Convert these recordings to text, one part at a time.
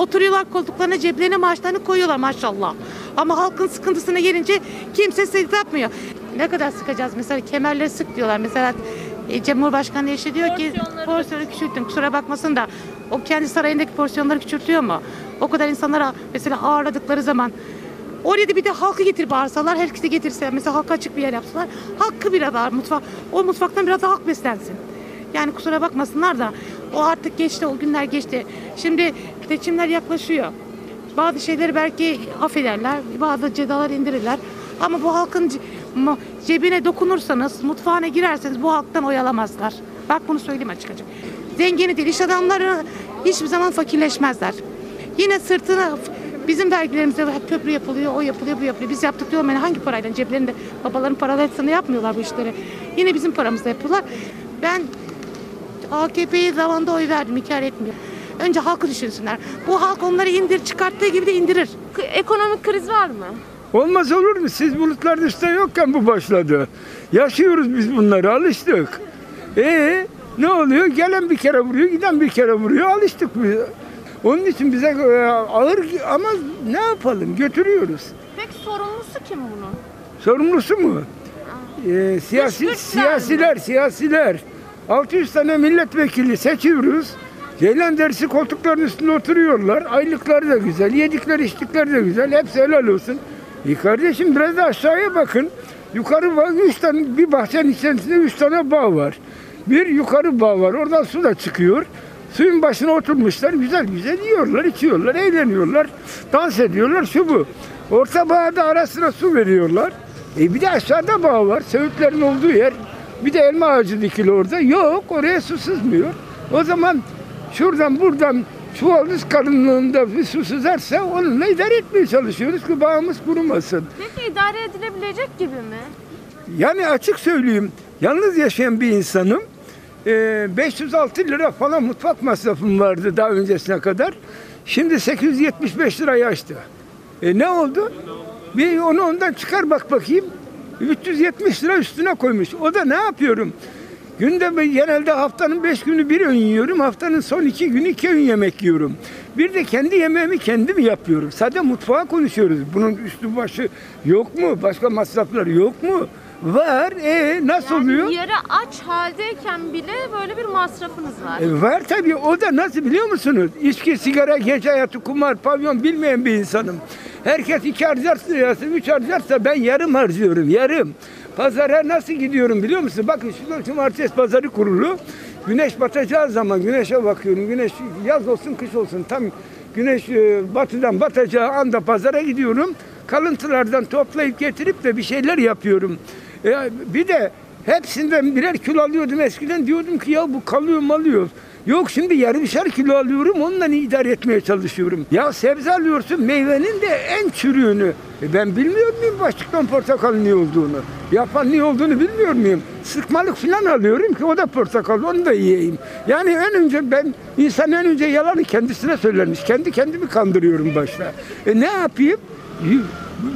Oturuyorlar koltuklarına ceplerine maaşlarını koyuyorlar maşallah. Ama halkın sıkıntısına gelince kimse sık yapmıyor. Ne kadar sıkacağız mesela kemerleri sık diyorlar. Mesela e, Cumhurbaşkanı eşi diyor ki porsiyonu küçültün kusura bakmasın da o kendi sarayındaki porsiyonları küçültüyor mu? O kadar insanlara mesela ağırladıkları zaman Oraya da bir de halkı getir bağırsalar, herkesi getirse, mesela halka açık bir yer yapsalar, hakkı biraz daha mutfak, o mutfaktan biraz daha halk beslensin. Yani kusura bakmasınlar da o artık geçti, o günler geçti. Şimdi seçimler yaklaşıyor. Bazı şeyleri belki affederler, bazı cezalar indirirler. Ama bu halkın cebine dokunursanız, mutfağına girerseniz bu halktan oyalamazlar. Bak bunu söyleyeyim açık açık. Zengini değil, iş adamları hiçbir zaman fakirleşmezler. Yine sırtına bizim vergilerimizde hep köprü yapılıyor, o yapılıyor, bu yapılıyor. Biz yaptık diyorum yani hangi parayla ceplerinde babaların paralarıyla yapmıyorlar bu işleri. Yine bizim paramızla yapıyorlar. Ben AKP'ye zamanında oy verdim, inkar etmiyor. Önce halkı düşünsünler. Bu halk onları indir, çıkarttığı gibi de indirir. K- Ekonomik kriz var mı? Olmaz olur mu? Siz bulutların üstte yokken bu başladı. Yaşıyoruz biz bunları, alıştık. E ne oluyor? Gelen bir kere vuruyor, giden bir kere vuruyor, alıştık biz. Onun için bize e, ağır ama ne yapalım? Götürüyoruz. Peki sorumlusu kim bunun? Sorumlusu mu? Ee, siyasi, güçler mi? siyasiler, siyasiler. 600 tane milletvekili seçiyoruz. Ceylan dersi koltukların üstünde oturuyorlar. Aylıkları da güzel, yedikleri içtikleri de güzel. Hepsi helal olsun. E kardeşim biraz da aşağıya bakın. Yukarı bak, üç tane, bir bahçenin içerisinde üç tane bağ var. Bir yukarı bağ var, oradan su da çıkıyor. Suyun başına oturmuşlar, güzel güzel yiyorlar, içiyorlar, eğleniyorlar, dans ediyorlar, şu bu. Orta bağda arasına su veriyorlar. E bir de aşağıda bağ var, söğütlerin olduğu yer. Bir de elma ağacı dikili orada. Yok, oraya su sızmıyor. O zaman şuradan buradan çuvaldız kalınlığında bir su sızarsa onunla idare etmeye çalışıyoruz ki bağımız kurumasın. Peki idare edilebilecek gibi mi? Yani açık söyleyeyim, yalnız yaşayan bir insanım. Ee, 506 lira falan mutfak masrafım vardı daha öncesine kadar. Şimdi 875 lirayı aştı. E ne oldu? Bir onu ondan çıkar bak bakayım. 370 lira üstüne koymuş. O da ne yapıyorum? Günde ben genelde haftanın 5 günü bir öğün yiyorum. Haftanın son 2 günü 2 öğün yemek yiyorum. Bir de kendi yemeğimi kendim yapıyorum. Sadece mutfağa konuşuyoruz. Bunun üstü başı yok mu? Başka masraflar yok mu? Var. E nasıl oluyor? Yarı aç haldeyken bile böyle bir masrafınız var. E, var tabii. O da nasıl biliyor musunuz? İçki, sigara, gece hayatı, kumar, pavyon bilmeyen bir insanım. Herkes iki harcarsa, üç harcarsa ben yarım harcıyorum. Yarım. Pazara nasıl gidiyorum biliyor musun? Bakın şu cumartesi pazarı kurulu. Güneş batacağı zaman güneşe bakıyorum. Güneş yaz olsun kış olsun tam güneş e, batıdan batacağı anda pazara gidiyorum. Kalıntılardan toplayıp getirip de bir şeyler yapıyorum. E, bir de hepsinden birer kilo alıyordum eskiden. Diyordum ki ya bu kalıyor malıyor. Yok şimdi yarımşar kilo alıyorum onunla idare etmeye çalışıyorum. Ya sebze alıyorsun meyvenin de en çürüğünü. E ben bilmiyor muyum başlıktan portakalın ne olduğunu? Yapan ne olduğunu bilmiyor muyum? Sıkmalık falan alıyorum ki o da portakal onu da yiyeyim. Yani en önce ben insan en önce yalanı kendisine söylermiş. Kendi kendimi kandırıyorum başta. E ne yapayım?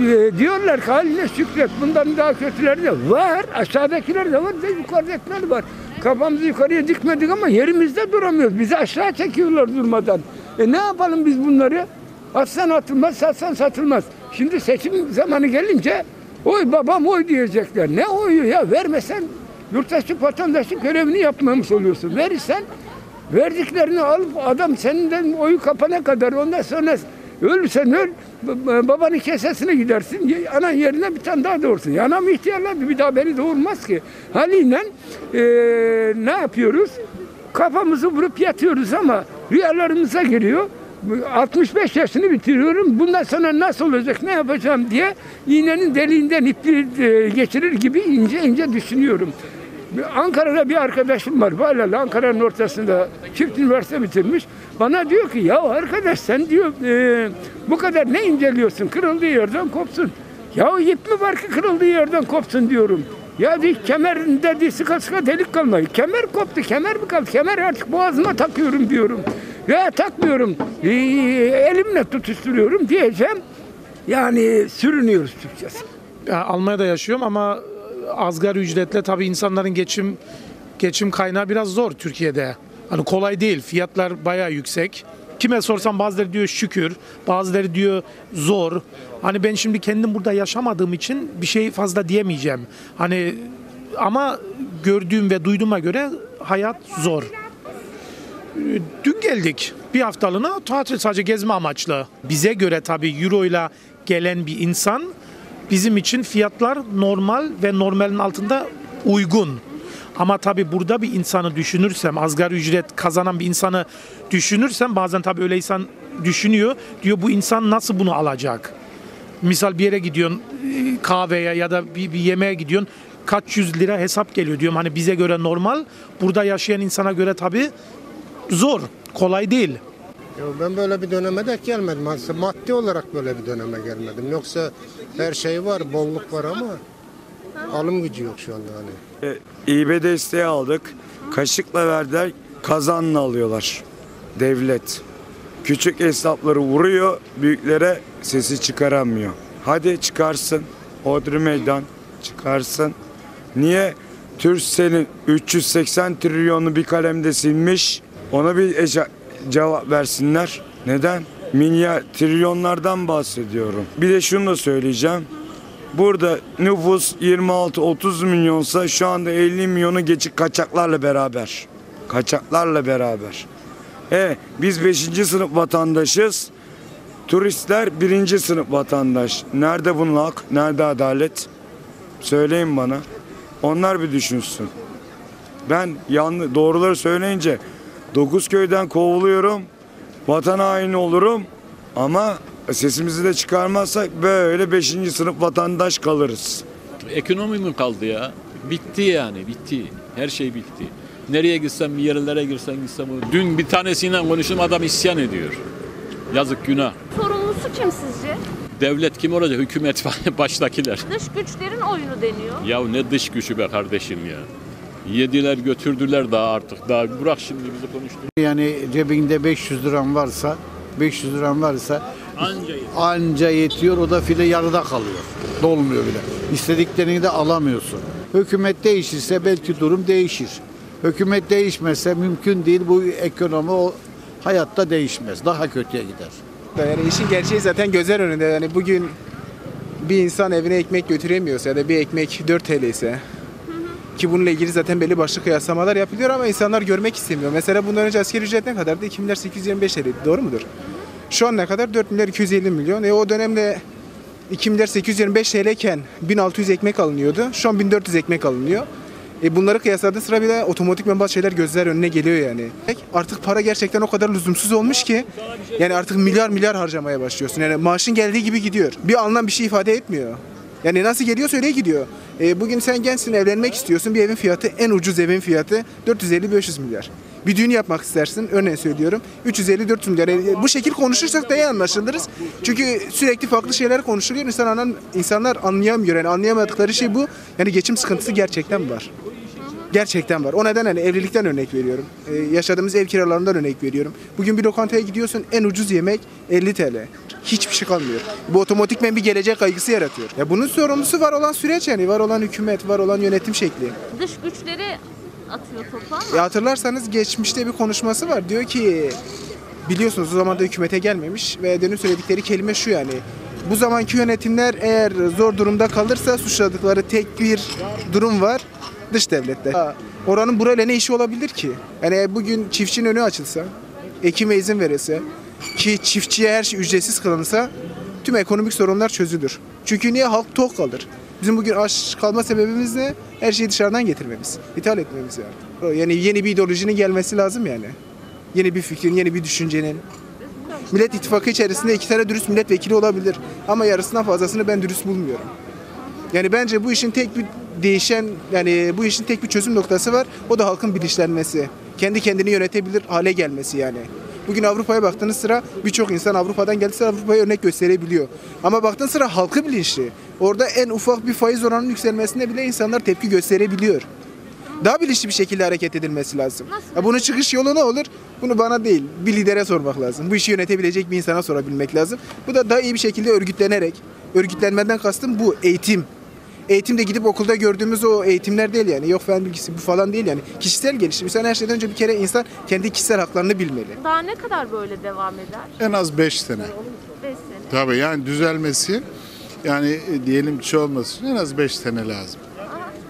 E, diyorlar ki haline şükret bundan daha kötüleri de var. Aşağıdakiler de var ve yukarıdakiler var. Kafamızı yukarıya dikmedik ama yerimizde duramıyoruz. Bizi aşağı çekiyorlar durmadan. E ne yapalım biz bunları? Atsan atılmaz, satsan satılmaz. Şimdi seçim zamanı gelince oy babam oy diyecekler. Ne oyu ya vermesen yurttaşlık vatandaşlık görevini yapmamış oluyorsun. Verirsen verdiklerini alıp adam senden oyu kapana kadar ondan sonra ölürsen öl babanın kesesine gidersin anan yerine bir tane daha doğursun. Ya anam ihtiyarlandı bir daha beni doğurmaz ki. Haliyle eee, ne yapıyoruz? Kafamızı vurup yatıyoruz ama rüyalarımıza giriyor. Bu 65 yaşını bitiriyorum. Bundan sonra nasıl olacak, ne yapacağım diye iğnenin deliğinden ipi e, geçirir gibi ince ince düşünüyorum. Ankara'da bir arkadaşım var. Böyle Ankara'nın ortasında çift üniversite bitirmiş. Bana diyor ki ya arkadaş sen diyor e, bu kadar ne inceliyorsun? Kırıldığı yerden kopsun. Ya ip mi var ki kırıldığı yerden kopsun diyorum. Ya diyor kemerinde diyor, sıka sıka delik kalmadı. Kemer koptu. Kemer mi kaldı? Kemer artık boğazıma takıyorum diyorum. Ya takmıyorum. Ee, elimle tutuşturuyorum diyeceğim. Yani sürünüyoruz Türkçesi. Ya Almanya'da yaşıyorum ama asgari ücretle tabii insanların geçim geçim kaynağı biraz zor Türkiye'de. Hani kolay değil. Fiyatlar bayağı yüksek. kime sorsam bazıları diyor şükür, bazıları diyor zor. Hani ben şimdi kendim burada yaşamadığım için bir şey fazla diyemeyeceğim. Hani ama gördüğüm ve duyduğuma göre hayat zor. Dün geldik. Bir haftalığına tatil sadece gezme amaçlı. Bize göre tabii euro ile gelen bir insan bizim için fiyatlar normal ve normalin altında uygun. Ama tabii burada bir insanı düşünürsem, asgari ücret kazanan bir insanı düşünürsem bazen tabii öyle insan düşünüyor. Diyor bu insan nasıl bunu alacak? Misal bir yere gidiyorsun kahveye ya da bir, bir yemeğe gidiyorsun kaç yüz lira hesap geliyor diyorum. Hani bize göre normal. Burada yaşayan insana göre tabii zor. Kolay değil. Ya ben böyle bir döneme de gelmedim. Aslında maddi olarak böyle bir döneme gelmedim. Yoksa her şey var, bolluk var ama alım gücü yok şu anda hani. İB desteği aldık. Kaşıkla verdiler, kazanla alıyorlar. Devlet. Küçük esnafları vuruyor, büyüklere sesi çıkaramıyor. Hadi çıkarsın. Hodri meydan çıkarsın. Niye? Türkcell'in 380 trilyonu bir kalemde silmiş. Ona bir eca- cevap versinler. Neden? Milyar, trilyonlardan bahsediyorum. Bir de şunu da söyleyeceğim. Burada nüfus 26-30 milyonsa şu anda 50 milyonu geçik kaçaklarla beraber. Kaçaklarla beraber. E biz 5. sınıf vatandaşız. Turistler 1. sınıf vatandaş. Nerede bunun hak? Nerede adalet? Söyleyin bana. Onlar bir düşünsün. Ben yanlış doğruları söyleyince 9 köyden kovuluyorum. Vatan haini olurum. Ama sesimizi de çıkarmazsak böyle 5. sınıf vatandaş kalırız. Ekonomi mi kaldı ya? Bitti yani bitti. Her şey bitti. Nereye gitsem bir yerlere girsem gitsem. Dün bir tanesiyle konuştum adam isyan ediyor. Yazık günah. Sorumlusu kim sizce? Devlet kim olacak? Hükümet baştakiler. Dış güçlerin oyunu deniyor. Ya ne dış gücü be kardeşim ya. Yediler götürdüler daha artık. Daha bırak şimdi bizi konuştur. Yani cebinde 500 liran varsa 500 liran varsa Anca anca yetiyor o da file yarıda kalıyor. Dolmuyor bile. İstediklerini de alamıyorsun. Hükümet değişirse belki durum değişir. Hükümet değişmezse mümkün değil bu ekonomi o hayatta değişmez. Daha kötüye gider. Yani işin gerçeği zaten gözler önünde. Yani bugün bir insan evine ekmek götüremiyorsa ya da bir ekmek 4 TL ise ki bununla ilgili zaten belli başlı kıyaslamalar yapılıyor ama insanlar görmek istemiyor. Mesela bundan önce asgari ücret ne kadardı? 2 milyar 825 TL. Doğru mudur? Şu an ne kadar? 4 milyar 250 milyon. E o dönemde 2 milyar 825 TL iken 1600 ekmek alınıyordu. Şu an 1400 ekmek alınıyor. E bunları kıyasladığı sıra bir de otomatikman bazı şeyler gözler önüne geliyor yani. Artık para gerçekten o kadar lüzumsuz olmuş ki yani artık milyar milyar harcamaya başlıyorsun. Yani maaşın geldiği gibi gidiyor. Bir anlam bir şey ifade etmiyor. Yani nasıl geliyorsa öyle gidiyor. E, bugün sen gençsin evlenmek istiyorsun. Bir evin fiyatı en ucuz evin fiyatı 450-500 milyar. Bir düğün yapmak istersin örneğin söylüyorum 350-400 milyar. E, bu şekil konuşursak daha iyi anlaşılırız. Çünkü sürekli farklı şeyler konuşuluyor. İnsan anan, insanlar anlayamıyor. Yani anlayamadıkları şey bu. Yani geçim sıkıntısı gerçekten var. Gerçekten var. O nedenle hani evlilikten örnek veriyorum. Ee, yaşadığımız ev kiralarından örnek veriyorum. Bugün bir lokantaya gidiyorsun en ucuz yemek 50 TL. Hiçbir şey kalmıyor. Bu otomatikmen bir gelecek kaygısı yaratıyor. Ya bunun sorumlusu var olan süreç yani. Var olan hükümet, var olan yönetim şekli. Dış güçleri atıyor topu ama. E hatırlarsanız geçmişte bir konuşması var. Diyor ki biliyorsunuz o zaman da hükümete gelmemiş ve dönüp söyledikleri kelime şu yani. Bu zamanki yönetimler eğer zor durumda kalırsa suçladıkları tek bir durum var. Dış devletler. Oranın burayla ne işi olabilir ki? Yani bugün çiftçinin önü açılsa, ekime izin verilse ki çiftçiye her şey ücretsiz kılınsa tüm ekonomik sorunlar çözülür. Çünkü niye halk tok kalır? Bizim bugün aç kalma sebebimiz ne? Her şeyi dışarıdan getirmemiz, ithal etmemiz yani. Yani yeni bir ideolojinin gelmesi lazım yani. Yeni bir fikrin, yeni bir düşüncenin. Millet İttifakı içerisinde iki tane dürüst milletvekili olabilir. Ama yarısından fazlasını ben dürüst bulmuyorum. Yani bence bu işin tek bir değişen yani bu işin tek bir çözüm noktası var. O da halkın bilinçlenmesi. Kendi kendini yönetebilir hale gelmesi yani. Bugün Avrupa'ya baktığınız sıra birçok insan Avrupa'dan geldiyse Avrupa'ya örnek gösterebiliyor. Ama baktığın sıra halkı bilinçli. Orada en ufak bir faiz oranının yükselmesine bile insanlar tepki gösterebiliyor. Daha bilinçli bir şekilde hareket edilmesi lazım. Ya bunun çıkış yolu ne olur? Bunu bana değil, bir lidere sormak lazım. Bu işi yönetebilecek bir insana sorabilmek lazım. Bu da daha iyi bir şekilde örgütlenerek, örgütlenmeden kastım bu eğitim. Eğitim de gidip okulda gördüğümüz o eğitimler değil yani. Yok fen bilgisi bu falan değil yani. Kişisel gelişim. İnsan her şeyden önce bir kere insan kendi kişisel haklarını bilmeli. Daha ne kadar böyle devam eder? En az 5 sene. 5 sene. Tabii yani düzelmesi yani diyelim ki şey olması için en az 5 sene lazım.